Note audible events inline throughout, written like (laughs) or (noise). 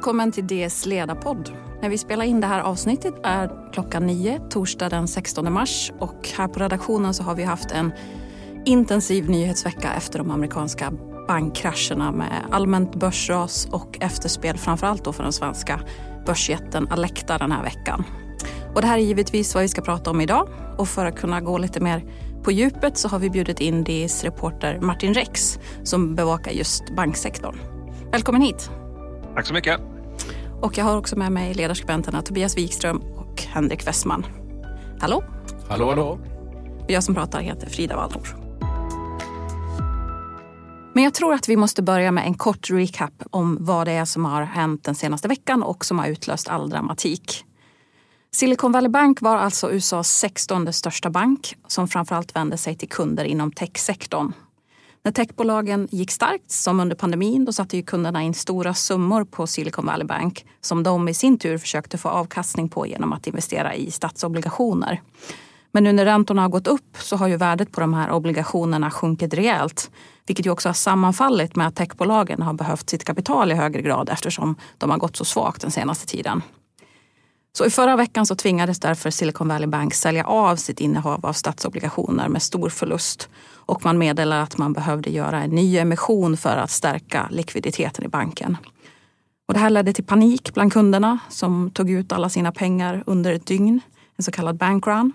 Välkommen till DS ledarpodd. När vi spelar in det här avsnittet är klockan nio, torsdag den 16 mars. Och här på redaktionen så har vi haft en intensiv nyhetsvecka efter de amerikanska bankkrascherna med allmänt börsras och efterspel framförallt då för den svenska börsjätten Alecta den här veckan. Och det här är givetvis vad vi ska prata om idag och för att kunna gå lite mer på djupet så har vi bjudit in DIs reporter Martin Rex som bevakar just banksektorn. Välkommen hit! Tack så mycket! Och jag har också med mig ledarskribenterna Tobias Wikström och Henrik Westman. Hallå! Hallå, hallå! Och jag som pratar heter Frida Wallnor. Men jag tror att vi måste börja med en kort recap om vad det är som har hänt den senaste veckan och som har utlöst all dramatik. Silicon Valley Bank var alltså USAs 16 största bank som framförallt vände sig till kunder inom techsektorn. När techbolagen gick starkt, som under pandemin, då satte ju kunderna in stora summor på Silicon Valley Bank som de i sin tur försökte få avkastning på genom att investera i statsobligationer. Men nu när räntorna har gått upp så har ju värdet på de här obligationerna sjunkit rejält. Vilket ju också har sammanfallit med att techbolagen har behövt sitt kapital i högre grad eftersom de har gått så svagt den senaste tiden. Så i förra veckan så tvingades därför Silicon Valley Bank sälja av sitt innehav av statsobligationer med stor förlust. Och man meddelade att man behövde göra en ny emission för att stärka likviditeten i banken. Och det här ledde till panik bland kunderna som tog ut alla sina pengar under ett dygn, en så kallad bankrun.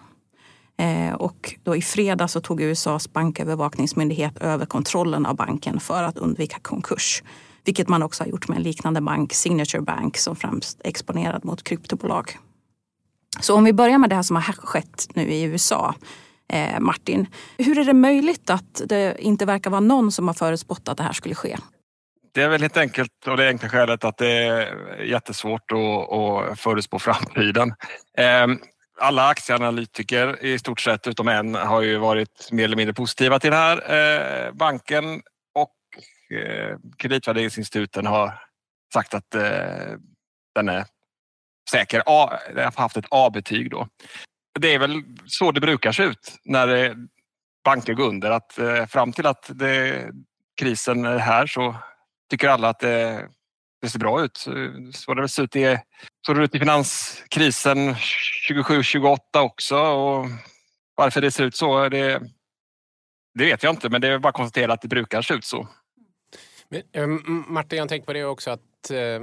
Eh, och då i fredag så tog USAs bankövervakningsmyndighet över kontrollen av banken för att undvika konkurs. Vilket man också har gjort med en liknande bank, Signature Bank, som främst är exponerad mot kryptobolag. Så om vi börjar med det här som har skett nu i USA. Eh, Martin, hur är det möjligt att det inte verkar vara någon som har förutspått att det här skulle ske? Det är väl helt enkelt och det enkla skälet att det är jättesvårt att, att förutspå framtiden. Eh, alla aktieanalytiker i stort sett utom en har ju varit mer eller mindre positiva till den här eh, banken Eh, kreditvärderingsinstituten har sagt att eh, den är säker. A, har haft ett A-betyg då. Det är väl så det brukar se ut när eh, banker går under. Att eh, fram till att det, krisen är här så tycker alla att det, det ser bra ut. Så det ser ut i, så det ut i finanskrisen 27-28 också. Och varför det ser ut så, det, det vet jag inte, men det är bara att konstatera att det brukar se ut så. Men, eh, Martin, jag tänker på det också att eh,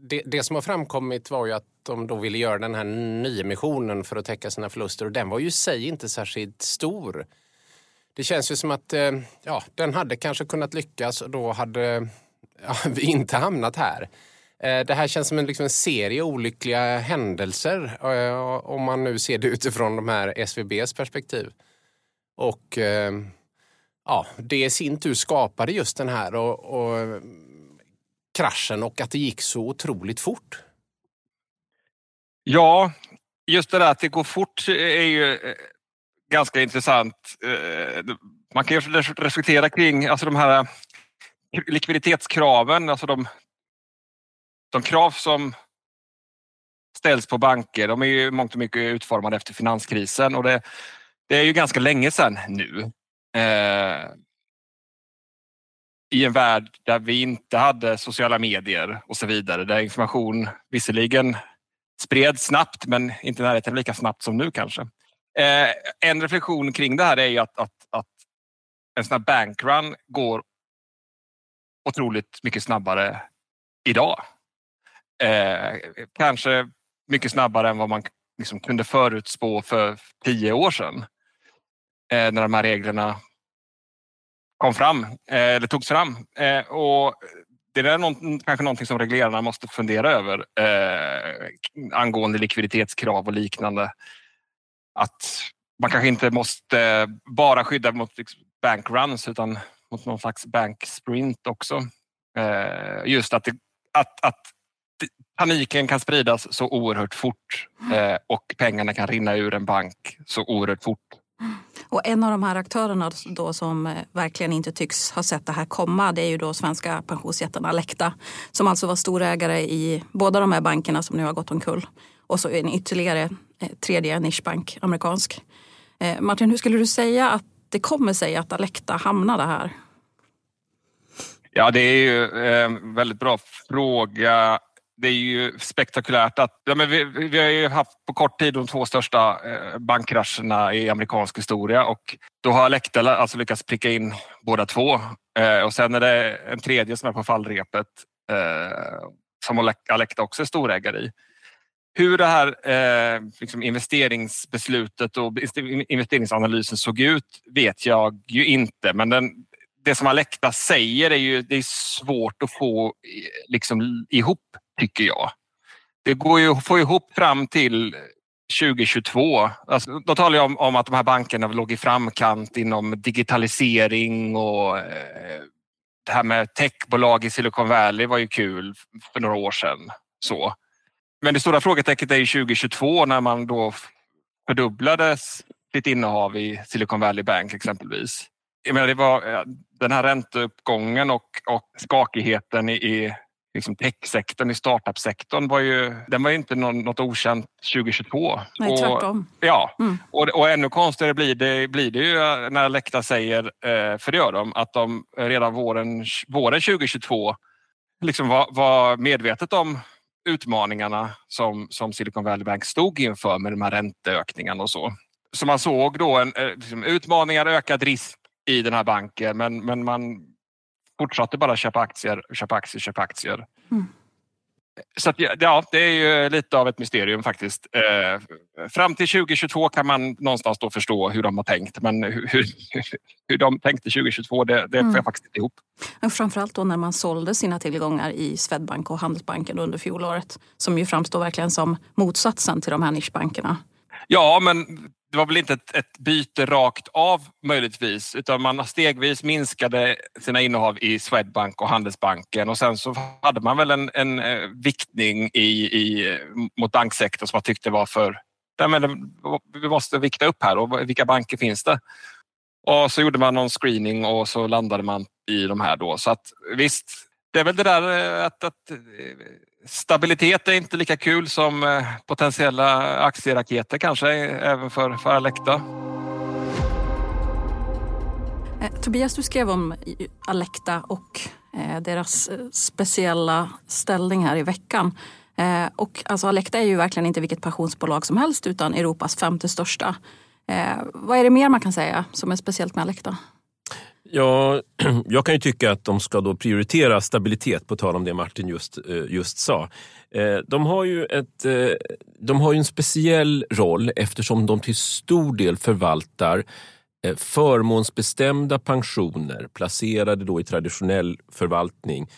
det, det, som har framkommit var ju att de då ville göra den här nyemissionen för att täcka sina förluster och den var ju i sig inte särskilt stor. Det känns ju som att eh, ja, den hade kanske kunnat lyckas och då hade (laughs) ja, vi inte hamnat här. Det här känns som en, liksom en serie olyckliga händelser om man nu ser det utifrån de här SVBs perspektiv. Och ja, det i sin tur skapade just den här och, och, kraschen och att det gick så otroligt fort. Ja, just det där att det går fort är ju eh, ganska intressant. Eh, man kan ju reflektera kring alltså de här likviditetskraven, alltså de, de krav som ställs på banker, de är ju mångt och mycket utformade efter finanskrisen och det, det är ju ganska länge sedan nu. Eh, I en värld där vi inte hade sociala medier och så vidare, där information visserligen spreds snabbt men inte närheten lika snabbt som nu kanske. Eh, en reflektion kring det här är ju att, att, att en sån här bankrun går otroligt mycket snabbare idag. Eh, kanske mycket snabbare än vad man liksom kunde förutspå för tio år sedan. Eh, när de här reglerna kom fram, eh, eller togs fram. Eh, och det är någon, kanske någonting som reglerarna måste fundera över eh, angående likviditetskrav och liknande. Att man kanske inte måste bara skydda mot liksom bankruns utan mot någon slags banksprint också. Eh, just att, det, att, att paniken kan spridas så oerhört fort eh, och pengarna kan rinna ur en bank så oerhört fort. Mm. Och en av de här aktörerna då som eh, verkligen inte tycks ha sett det här komma det är ju då svenska pensionsjätten Alecta som alltså var storägare i båda de här bankerna som nu har gått omkull. Och så en ytterligare eh, tredje nischbank, amerikansk. Eh, Martin, hur skulle du säga att det kommer sig att Alecta hamnade här? Ja, det är ju en väldigt bra fråga det är ju spektakulärt att ja, men vi, vi har ju haft på kort tid de två största eh, bankkrascherna i amerikansk historia och då har Alecta alltså lyckats pricka in båda två. Eh, och sen är det en tredje som är på fallrepet eh, som Alecta också är storägare i. Hur det här eh, liksom investeringsbeslutet och investeringsanalysen såg ut vet jag ju inte men den, det som Alecta säger är ju det är svårt att få liksom, ihop tycker jag. Det går ju att få ihop fram till 2022. Alltså, då talar jag om, om, att de här bankerna låg i framkant inom digitalisering och eh, det här med techbolag i Silicon Valley var ju kul för några år sedan. Så. Men det stora frågetecknet är ju 2022 när man då fördubblades sitt innehav i Silicon Valley Bank exempelvis. Jag menar, det var den här ränteuppgången och, och skakigheten i, i liksom techsektorn, i startup-sektorn var ju, den var ju inte någon, något okänt 2022. Nej, och, tvärtom. Ja, mm. och, och ännu konstigare blir det, blir det ju när Alecta säger, eh, för det gör de, att de redan våren, våren 2022 liksom var, var medvetet om utmaningarna som, som Silicon Valley Bank stod inför med de här ränteökningarna och så. Så man såg då en, eh, liksom, utmaningar, ökad risk i den här banken men, men man fortsatte bara köpa aktier, köpa aktier, köpa aktier. Mm. Så att, ja, det är ju lite av ett mysterium faktiskt. Eh, fram till 2022 kan man någonstans då förstå hur de har tänkt men hur, hur, de tänkte 2022 det, det mm. får jag faktiskt inte ihop. Men framförallt då när man sålde sina tillgångar i Swedbank och Handelsbanken under fjolåret som ju framstår verkligen som motsatsen till de här nischbankerna. Ja, men det var väl inte ett, ett, byte rakt av möjligtvis utan man stegvis minskade sina innehav i Swedbank och Handelsbanken och sen så hade man väl en, en eh, viktning i, i, eh, mot banksektorn som man tyckte var för... Men vi måste vikta upp här och vilka banker finns det? Och så gjorde man någon screening och så landade man i de här då. Så att visst, det är väl det där eh, att, att Stabilitet är inte lika kul som eh, potentiella aktieraketer kanske, även för, för Alecta. Eh, Tobias, du skrev om Alecta och eh, deras speciella ställning här i veckan. Och alltså Alecta är ju verkligen inte vilket pensionsbolag som helst utan Europas femte största. Vad är det mer man kan säga som är speciellt med Alecta? Ja, (clears throat) jag kan ju tycka att de ska då prioritera stabilitet, på tal om det Martin just, eh, just sa. Eh, de har, ju ett, eh, de har ju en speciell roll eftersom de till stor del förvaltar förmånsbestämda pensioner placerade då i traditionell förvaltning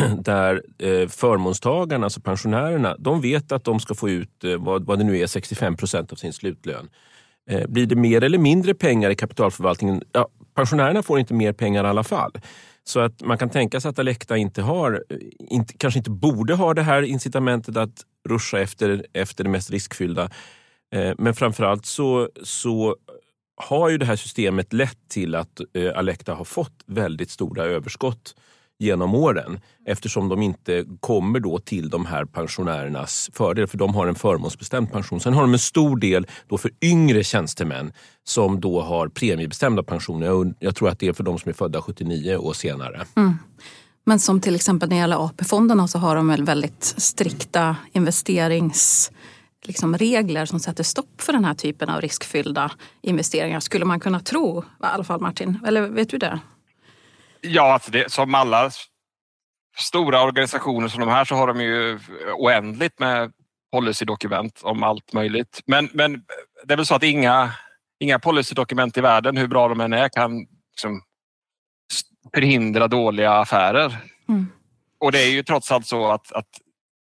(clears throat) där förmånstagarna, alltså pensionärerna, de vet att de ska få ut vad, vad det nu är, 65 procent av sin slutlön. Blir det mer eller mindre pengar i kapitalförvaltningen? Ja, pensionärerna får inte mer pengar i alla fall. Så att man kan tänka sig att Alecta inte har, eh, inte, kanske inte borde ha det här incitamentet att ruscha efter, efter det mest riskfyllda. Eh, men framförallt så, så har ju det här systemet lett till att eh, Alecta har fått väldigt stora överskott genom åren eftersom de inte kommer då till de här pensionärernas fördel för de har en förmånsbestämd pension. Sen har de en stor del då för yngre tjänstemän som då har premiebestämda pensioner. Jag tror att det är för de som är födda 79 och senare. Mm. Men som till exempel när det gäller AP-fonderna så har de väl väldigt strikta investerings liksom regler som sätter stopp för den här typen av riskfyllda investeringar. Skulle man kunna tro, i alla fall Martin. Eller vet du det? Ja, alltså det, som alla stora organisationer som de här så har de ju oändligt med policydokument om allt möjligt. Men, men det är väl så att inga, inga policydokument i världen, hur bra de än är, kan liksom förhindra dåliga affärer. Mm. Och det är ju trots allt så att, att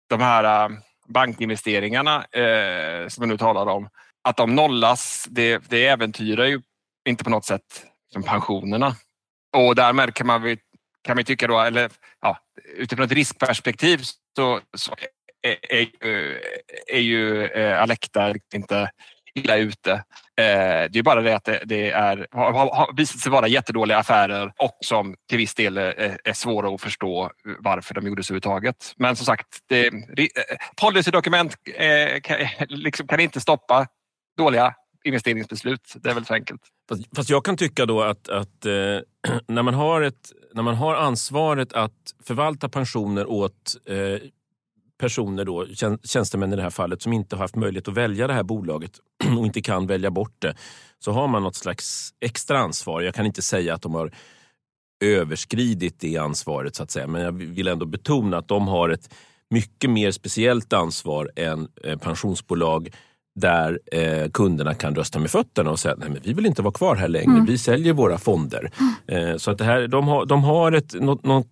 de här äh, bankinvesteringarna eh, som vi nu talar om, att de nollas, det, det äventyrar ju inte på något sätt liksom pensionerna. Och därmed kan man, kan man tycka då, eller ja, utifrån ett riskperspektiv så, så är, är, eh, är ju eh, Alecta inte illa ute. Eh, det är bara det att det, det är, har, har visat sig vara jättedåliga affärer och som till viss del är, är svåra att förstå varför de gjordes överhuvudtaget. Men som sagt, det, eh, policydokument eh, kan, liksom kan inte stoppa dåliga investeringsbeslut. Det är väl så enkelt. Fast, fast jag kan tycka då att, att eh, (clears throat) när, man har ett, när man har ansvaret att förvalta pensioner åt eh, personer, då, tjänstemän i det här fallet, som inte har haft möjlighet att välja det här bolaget (clears throat) och inte kan välja bort det, så har man något slags extra ansvar. Jag kan inte säga att de har överskridit det ansvaret, så att säga. men jag vill ändå betona att de har ett mycket mer speciellt ansvar än eh, pensionsbolag där eh, kunderna kan rösta med fötterna och säga att vi vill inte vara kvar här längre, mm. vi säljer våra fonder. Mm. Eh, så att det här, de, har, de har ett, något, något,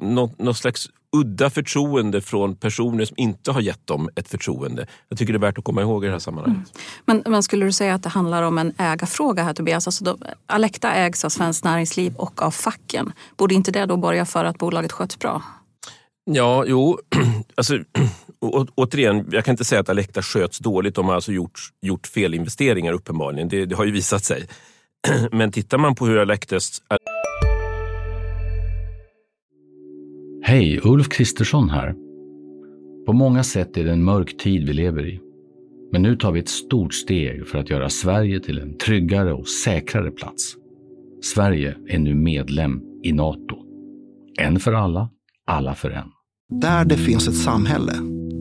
något, något slags udda förtroende från personer som inte har gett dem ett förtroende. Jag tycker det är värt att komma ihåg i det här sammanhanget. Mm. Men, men, skulle du säga att det handlar om en ägarfråga här Tobias? Alltså då, Alecta ägs av Svenskt Näringsliv och av facken. Borde inte det då borga för att bolaget sköts bra? Ja, jo. (clears throat) Alltså, å, återigen, jag kan inte säga att Alecta sköts dåligt. De har alltså gjort, gjort felinvesteringar uppenbarligen. Det, det har ju visat sig. (clears throat) Men tittar man på hur Alectas... Hej, Ulf Kristersson här. På många sätt är det en mörk tid vi lever i. Men nu tar vi ett stort steg för att göra Sverige till en tryggare och säkrare plats. Sverige är nu medlem i Nato. En för alla, alla för en. Där det finns ett samhälle,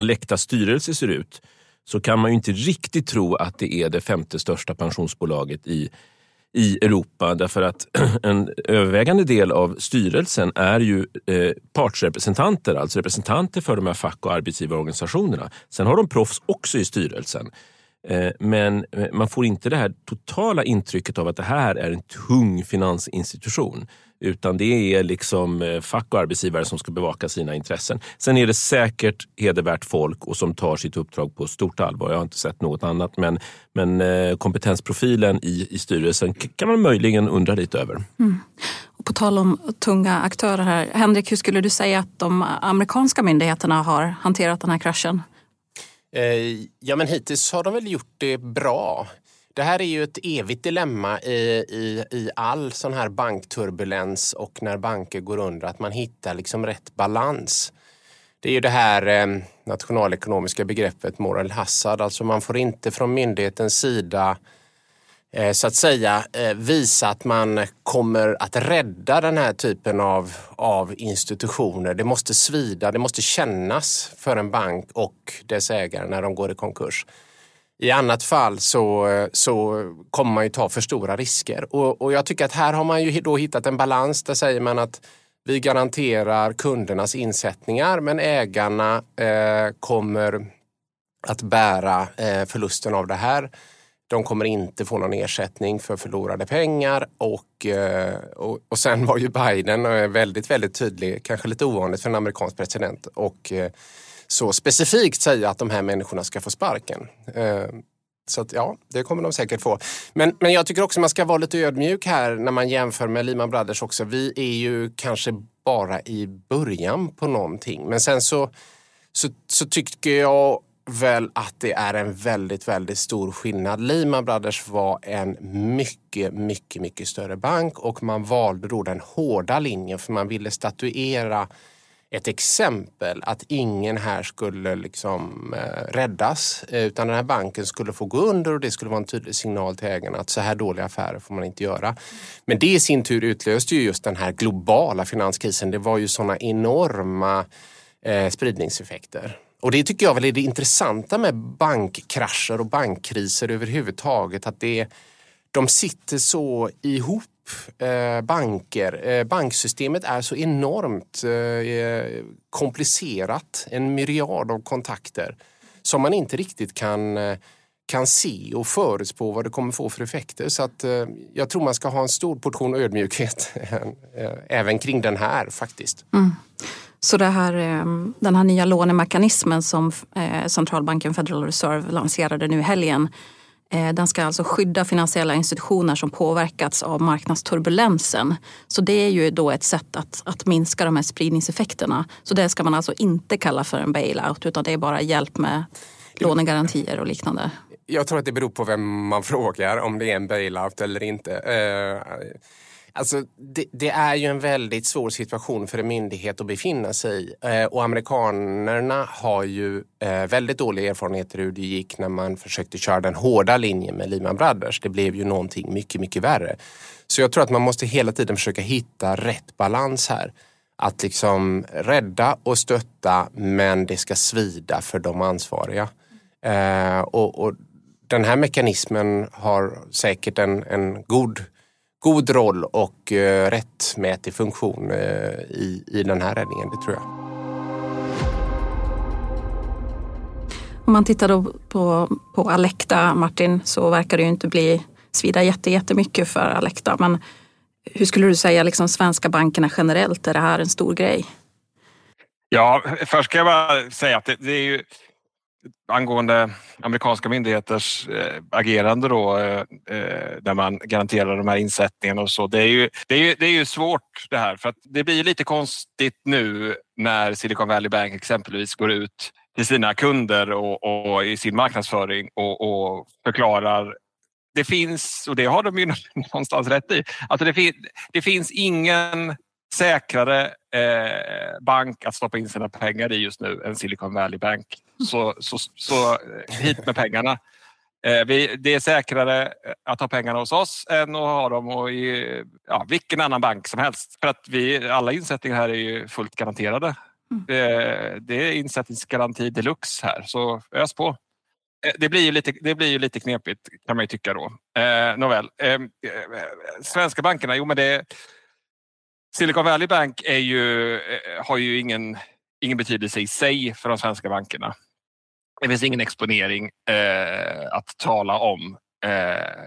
Läkta styrelse ser ut så kan man ju inte riktigt tro att det är det femte största pensionsbolaget i, i Europa. Därför att (clears throat) en övervägande del av styrelsen är ju eh, partsrepresentanter, alltså representanter för de här fack och arbetsgivarorganisationerna. Sen har de proffs också i styrelsen. Eh, men eh, man får inte det här totala intrycket av att det här är en tung finansinstitution. Utan det är liksom eh, fack och arbetsgivare som ska bevaka sina intressen. Sen är det säkert hedervärt folk och som tar sitt uppdrag på stort allvar. Jag har inte sett något annat. Men, men kompetensprofilen i, i styrelsen kan man möjligen undra lite över. Mm. Och på tal om tunga aktörer här. Henrik, hur skulle du säga att de amerikanska myndigheterna har hanterat den här kraschen? Eh, ja, men hittills har de väl gjort det bra. Det här är ju ett evigt dilemma i, i, i all sån här bankturbulens och när banker går under, att man hittar liksom rätt balans. Det är ju det här eh, nationalekonomiska begreppet moral hazard, alltså man får inte från myndighetens sida Eh, så att säga eh, visa att man kommer att rädda den här typen av, av institutioner. Det måste svida, det måste kännas för en bank och dess ägare när de går i konkurs. I annat fall så, så kommer man ju ta för stora risker. Och, och jag tycker att här har man ju då hittat en balans. Där säger man att vi garanterar kundernas insättningar men ägarna eh, kommer att bära eh, förlusten av det här. De kommer inte få någon ersättning för förlorade pengar och, eh, och, och sen var ju Biden eh, väldigt, väldigt tydlig, kanske lite ovanligt för en amerikansk president och eh, så specifikt säga att de här människorna ska få sparken. Eh, så att, ja, det kommer de säkert få. Men, men jag tycker också man ska vara lite ödmjuk här när man jämför med Lehman Brothers också. Vi är ju kanske bara i början på någonting. Men sen så, så, så tycker jag väl att det är en väldigt, väldigt stor skillnad. Lehman Brothers var en mycket, mycket, mycket större bank och man valde då den hårda linjen för man ville statuera ett exempel att ingen här skulle liksom eh, räddas eh, utan den här banken skulle få gå under och det skulle vara en tydlig signal till ägarna att så här dåliga affärer får man inte göra. Men det i sin tur utlöste ju just den här globala finanskrisen. Det var ju sådana enorma eh, spridningseffekter. Och det tycker jag väl är det intressanta med bankkrascher och bankkriser överhuvudtaget. Att det, de sitter så ihop eh, banker. Eh, banksystemet är så enormt eh, komplicerat. En myriad av kontakter som man inte riktigt kan eh, kan se och förutspå vad det kommer få för effekter. Så att, eh, jag tror man ska ha en stor portion ödmjukhet (laughs) eh, även kring den här faktiskt. Mm. Så det här, eh, den här nya lånemekanismen som centralbanken Federal Reserve lanserade nu i helgen Eh, den ska alltså skydda finansiella institutioner som påverkats av marknadsturbulensen. Så det är ju då ett sätt att, att minska de här spridningseffekterna. Så det ska man alltså inte kalla för en bailout utan det är bara hjälp med lånegarantier och liknande. Jag tror att det beror på vem man frågar om det är en bailout eller inte. Eh, Alltså, det, det, är ju en väldigt svår situation för en myndighet att befinna sig i. Eh, och amerikanerna har ju eh, väldigt dåliga erfarenheter hur det gick när man försökte köra den hårda linjen med Lehman Brothers. Det blev ju någonting mycket, mycket värre. Så jag tror att man måste hela tiden försöka hitta rätt balans här. Att liksom rädda och stötta men det ska svida för de ansvariga. Eh, och, och, den här mekanismen har säkert en, en god god roll och eh, rättmätig funktion eh, i, i den här räddningen, det tror jag. Om man tittar då på, på Alecta, Martin, så verkar det ju inte bli svida jätte, jättemycket för Alecta. Men hur skulle du säga liksom svenska bankerna generellt, är det här en stor grej? Ja, först ska jag bara säga att det, det är ju angående amerikanska myndigheters eh, agerande då eh, eh där man garanterar de här insättningarna och så. Det är, ju, det, är ju, det är ju svårt det här för att det blir lite konstigt nu när Silicon Valley Bank exempelvis går ut till sina kunder och, och i sin marknadsföring och, och, förklarar det finns, och det har de ju (laughs) någonstans rätt i, alltså det, fin, det finns ingen säkrare eh, bank att stoppa in sina pengar i just nu än Silicon Valley Bank. Så, så, så eh, hit med pengarna. Eh, vi, det är säkrare att ha pengarna hos oss än att ha dem i ja, vilken annan bank som helst. För att vi, alla insättningar här är ju fullt garanterade. Mm. Det, det är insättningsgaranti deluxe här, så ös på. Eh, det blir ju lite, det blir ju lite knepigt kan man ju tycka då. Eh, nåväl, eh, svenska bankerna, jo men det Silicon Valley Bank är ju, eh, har ju ingen, ingen betydelse i sig för de svenska bankerna. Det finns ingen exponering eh, att tala om. Eh,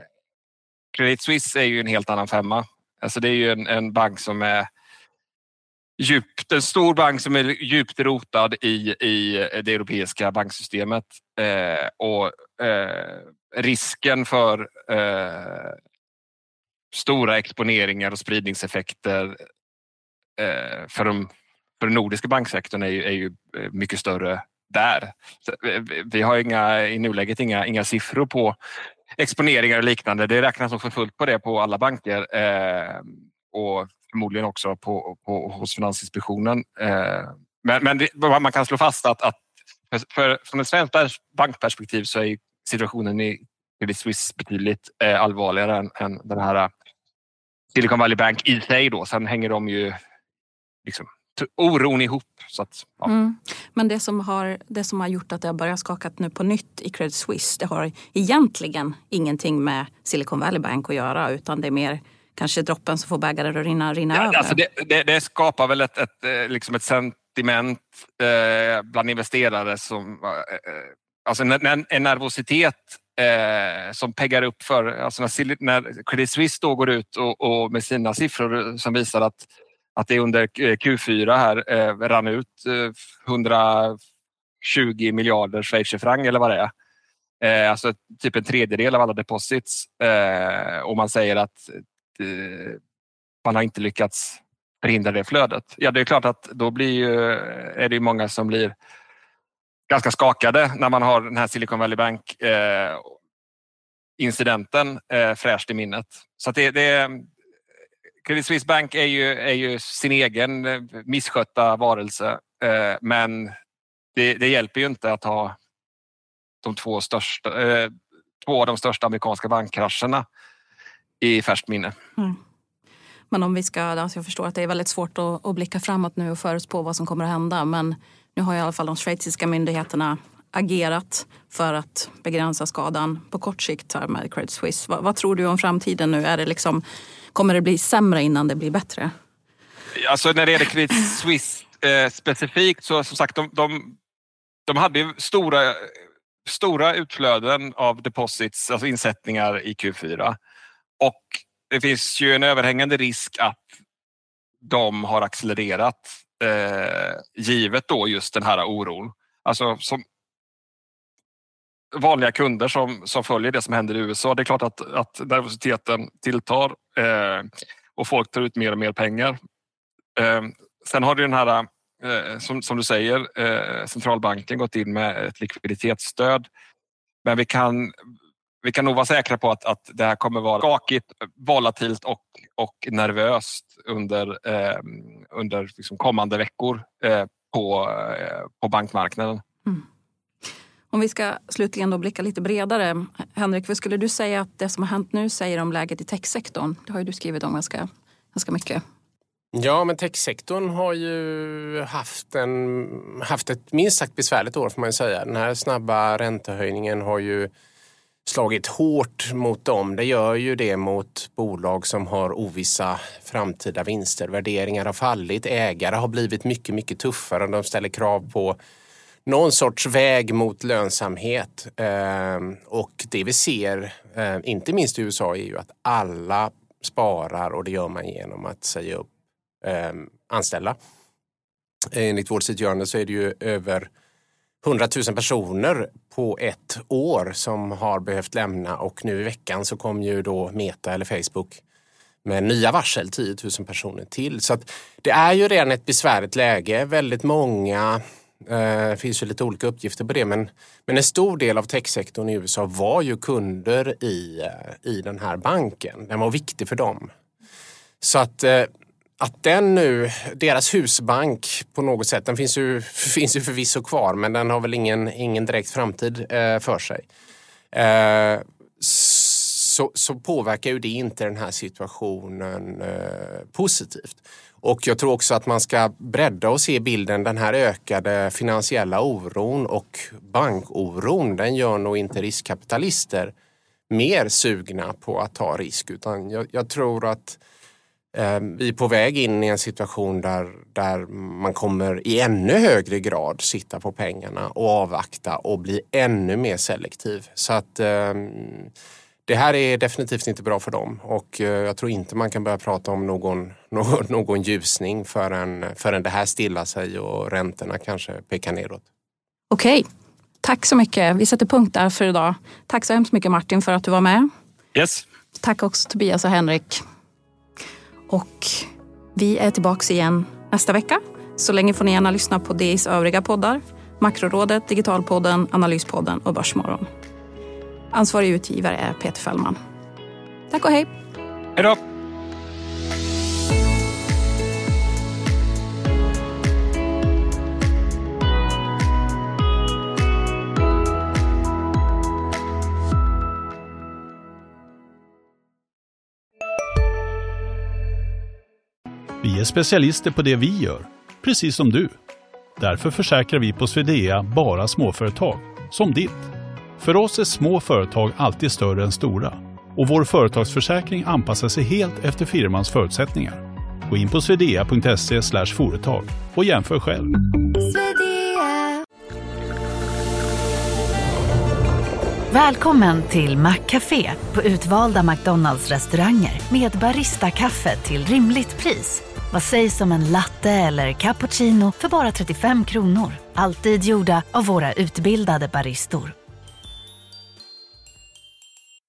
Credit Suisse är ju en helt annan femma. Alltså det är ju en, en bank som är djupt, en stor bank som är djupt rotad i, i det europeiska banksystemet. Eh, och eh, risken för eh, stora exponeringar och spridningseffekter Eh, för, de, för den nordiska banksektorn är ju, är ju eh, mycket större där. Eh, vi har inga, i nuläget inga, inga siffror på exponeringar och liknande. Det räknas nog för fullt på det på alla banker eh, och förmodligen också på, på, hos Finansinspektionen. Eh, men, men det, man kan slå fast att, att för, för, från ett svenskt bankperspektiv så är situationen i Credit Suisse betydligt eh, allvarligare än, än den här Silicon Valley Bank i sig. Då. Sen hänger de ju liksom, oron ihop. Så att, ja. mm. Men det som, har, det som har gjort att det har börjat skaka nu på nytt i Credit Suisse det har egentligen ingenting med Silicon Valley Bank att göra utan det är mer kanske droppen som får bägaren att rinna, rinna ja, över. Alltså det, det, det, skapar väl ett, ett, eh, liksom ett sentiment eh, bland investerare som... Eh, eh, alltså en, en nervositet eh, som peggar upp för... Alltså när, när Credit Suisse då går ut och, och med sina siffror som visar att att det under Q4 eh, här eh, rann ut eh, 120 miljarder schweizerfranc eller vad det är. Eh, alltså typ en tredjedel av alla deposits eh, och man säger att eh, man har inte lyckats förhindra det flödet. Ja, det är klart att då blir ju, eh, är det många som blir ganska skakade när man har den här Silicon Valley Bank eh, incidenten eh, fräscht i minnet. Så det, det, Credit Suisse Bank är ju, är ju sin egen eh, misskötta varelse eh, men det, det, hjälper ju inte att ha de två, största, eh, två av de största amerikanska bankkrascherna i färskt minne. Mm. Men om vi ska, alltså jag förstår att det är väldigt svårt att, att blicka framåt nu och förutspå vad som kommer att hända men nu har i alla fall de schweiziska myndigheterna agerat för att begränsa skadan på kort sikt här med Credit Suisse. Vad, vad, tror du om framtiden nu? Är det liksom Kommer det bli sämre innan det blir bättre? Alltså när det gäller Credit Suisse eh, specifikt så som sagt de, de, de hade stora, stora utflöden av deposits, alltså insättningar i Q4 och det finns ju en överhängande risk att de har accelererat eh, givet då just den här oron. Alltså som, vanliga kunder som, som följer det som händer i USA. Det är klart att, att nervositeten tilltar Eh, och folk tar ut mer och mer pengar. Eh, sen har du den här, eh, som, som du säger, centralbanken gått in med ett likviditetsstöd. Men vi kan, vi kan nog vara säkra på att, att det här kommer vara skakigt, volatilt och, och nervöst under, eh, under liksom kommande veckor eh, på, på bankmarknaden. Mm. Om vi ska slutligen då blicka lite bredare. Henrik, vad skulle du säga att det som har hänt nu säger om läget i techsektorn? Det har ju du skrivit om ganska, ganska mycket. Ja, men techsektorn har ju haft, en, haft ett minst sagt besvärligt år får man ju säga. Den här snabba räntehöjningen har ju slagit hårt mot dem. Det gör ju det mot bolag som har ovissa framtida vinster. Värderingar har fallit, ägare har blivit mycket, mycket tuffare. De ställer krav på någon sorts väg mot lönsamhet. Ehm, och det vi ser, ehm, inte minst i USA, är ju att alla sparar och det gör man genom att säga upp ehm, anställda. Enligt vårt sittgörande så är det ju över 100 000 personer på ett år som har behövt lämna och nu i veckan så kom ju då Meta eller Facebook med nya varsel, 10 000 personer till. Så det är ju redan ett besvärligt läge. Väldigt många det finns ju lite olika uppgifter på det men, men en stor del av techsektorn i USA var ju kunder i, eh, i den här banken. Den var viktig för dem. Så att, eh, att den nu, deras husbank på något sätt, den finns ju, (laughs) finns ju förvisso kvar men den har väl ingen, ingen direkt framtid för sig. Så, så påverkar ju det inte den här situationen positivt. Och jag tror också att man ska bredda och se bilden. Den här ökade finansiella oron och bankoron, den gör nog inte riskkapitalister mer sugna på att ta risk. Utan jag, jag tror att eh, vi är på väg in i en situation där, där man kommer i ännu högre grad sitta på pengarna och avvakta och bli ännu mer selektiv. Så att eh, det här är definitivt inte bra för dem och eh, jag tror inte man kan börja prata om någon, (laughs) någon, någon ljusning förrän, förrän det här stillar sig och räntorna kanske pekar nedåt. Okej, tack så mycket. Vi sätter punkt där för idag. Tack så hemskt mycket Martin för att du var med. Yes. Tack också Tobias och Henrik. Och vi är tillbaka igen nästa vecka. Så länge får ni gärna lyssna på DIs övriga poddar. Makrorådet, Digitalpodden, Analyspodden och Börsmorgon. Ansvarig utgivare är Peter Fällman. Tack och hej. Hej då. Vi är specialister på det vi gör, precis som du. Därför försäkrar vi på Swedea bara småföretag, som ditt. För oss är små företag alltid större än stora och vår företagsförsäkring anpassar sig helt efter firmans förutsättningar. Gå in på swedea.se företag och jämför själv. Välkommen till Maccafé på utvalda McDonalds restauranger med Baristakaffe till rimligt pris. Vad sägs om en latte eller cappuccino för bara 35 kronor? Alltid gjorda av våra utbildade baristor.